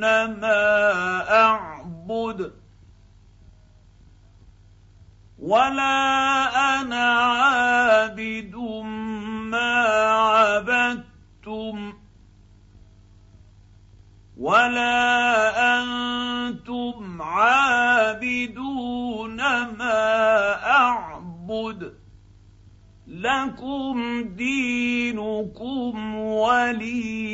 ما أعبد. ولا أنا عابد ما عبدتم. ولا أنتم عابدون ما أعبد. لكم دينكم ولي